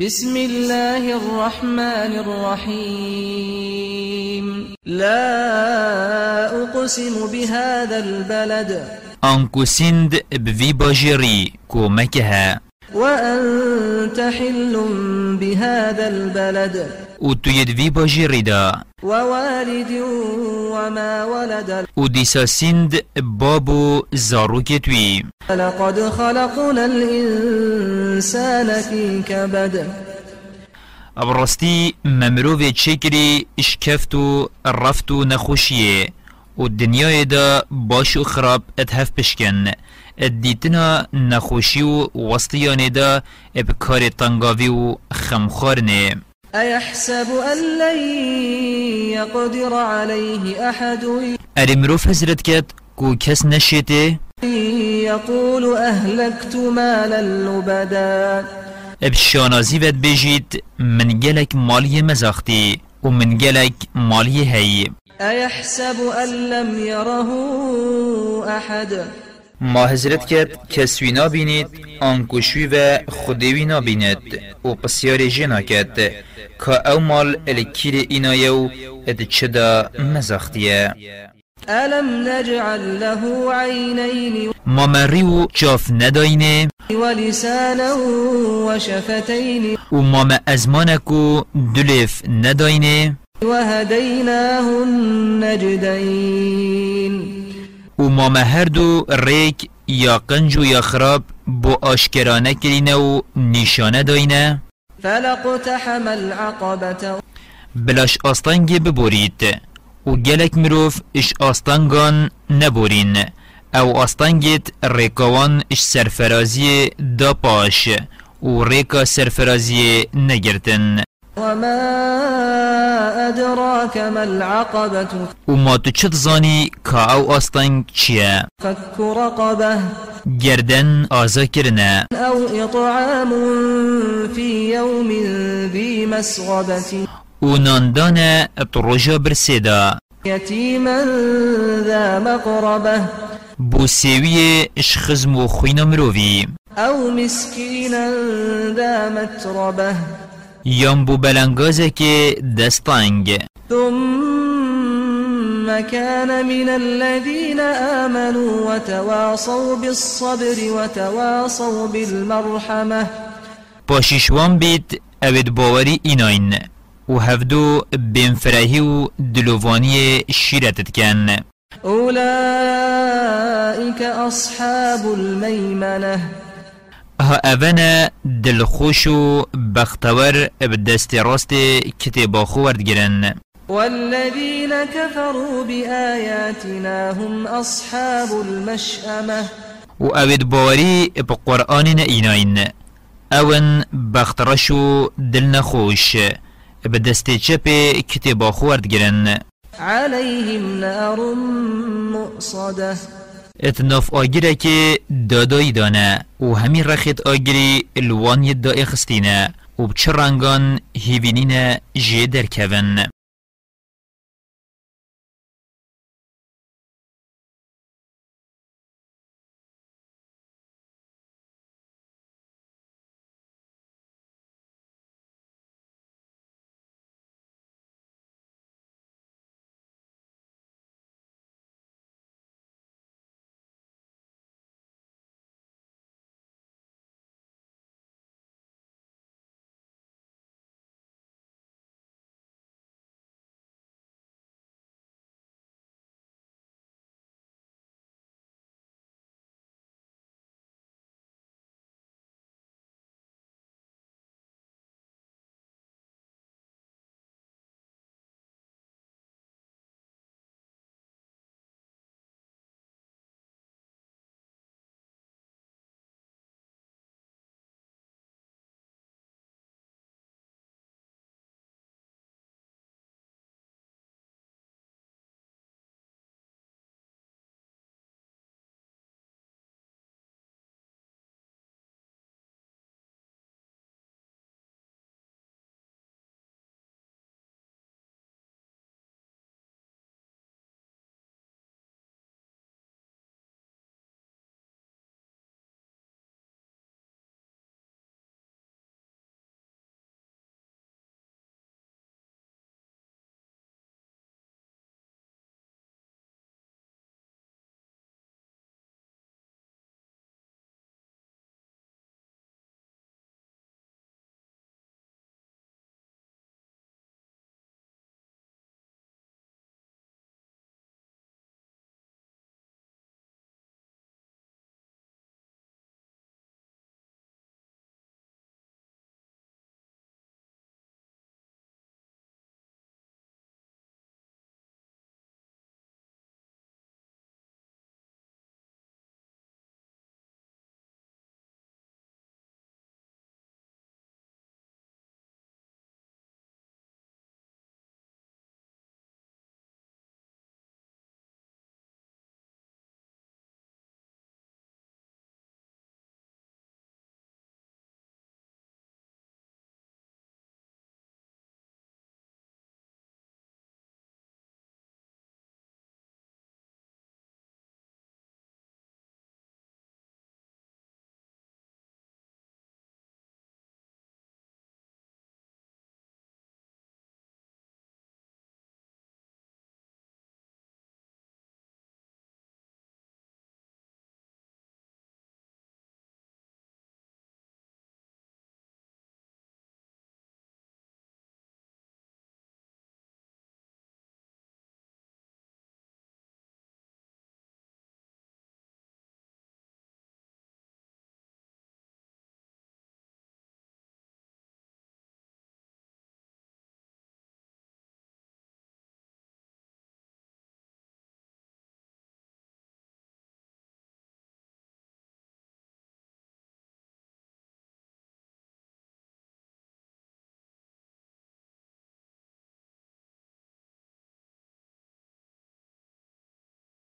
بسم الله الرحمن الرحيم. لا أقسم بهذا البلد. آنكو سند بفي باجري كو مكها وأنت حل بهذا البلد. و تو يدفي باجري دا ووالد وما ولد. و ديسا سند بابو زاروك توي لقد خلقنا الإنسان في كبد. ابرستی ممروف چکری اشکفتو رفتو نخوشیه و دنیای دا باش خراب أتهف پشکن ادیتنا نخوشی و وسطیان دا اب کار تنگاوی و خمخارنه أيحسب أن لن يقدر عليه أحد؟ اری مروف حضرت کت کو کس نشیته يقول أهلكت مالا لبدا. أب شانازی ود بجید من گلک مالی مزاختی و من گلک مالی هی أيحسب أن لم يره أحد؟ ما حضرت کرد کسوی نابینید آنکوشوی و خودوی نابیند و پسیار جنا کرد که أو مال الکیر اینایو اد چدا مزاختیه. ألم نجعل له عينين ما مریو جاف نداینه. ولسانا وشفتين و ما ما ازمانکو دلف نداینه. وهديناه النجدين و ما ما هر دو ریک یا قنج و یا خراب بو آشکرانه کرینه و نشانه داینه. فلاقتحم العقبة بلاش آستانگی ببورید و گلک مروف اش آستانگان نبورین أو آستانگیت ریکاوان اش سرفرازی دا پاش و ریکا سرفرازی نگرتن. وما أدراك ما العقبة و ما تو چت زانی که أو آستانگ چیه فك رقبة گردن آزا کرنه أو إطعام في يوم ذي مسغبة و ناندان تروژا برسیدا يتيما ذا مقربة بو سیوی اش خزم و خوین مرووی أو مسكينا ذا متربة یام بو بلنگازه که دستانگ. ثم كان من الذين آمنوا وتواصوا بالصبر وتواصوا بالمرحمة. پاشیشوان بید اوید باوری ایناین. و هفدو بینفرهی و دلووانی شیرتت کن. أولئك أصحاب الميمنة. ها اونا دلخوش و بختور بدست راست کتبا خورد گرن والذين كفروا بآياتنا هم أصحاب المشأمة. و اوید باوری به قرآن ایناین أون بخترش و دل نخوش به دست چپ کتبا خورد گرن عليهم نار مؤصدة. اتناف آگیره که دادایی دانه. و همین رخیت آگیری الوانی دای خستینه. و بچه رنگان هیوینین جه در کون.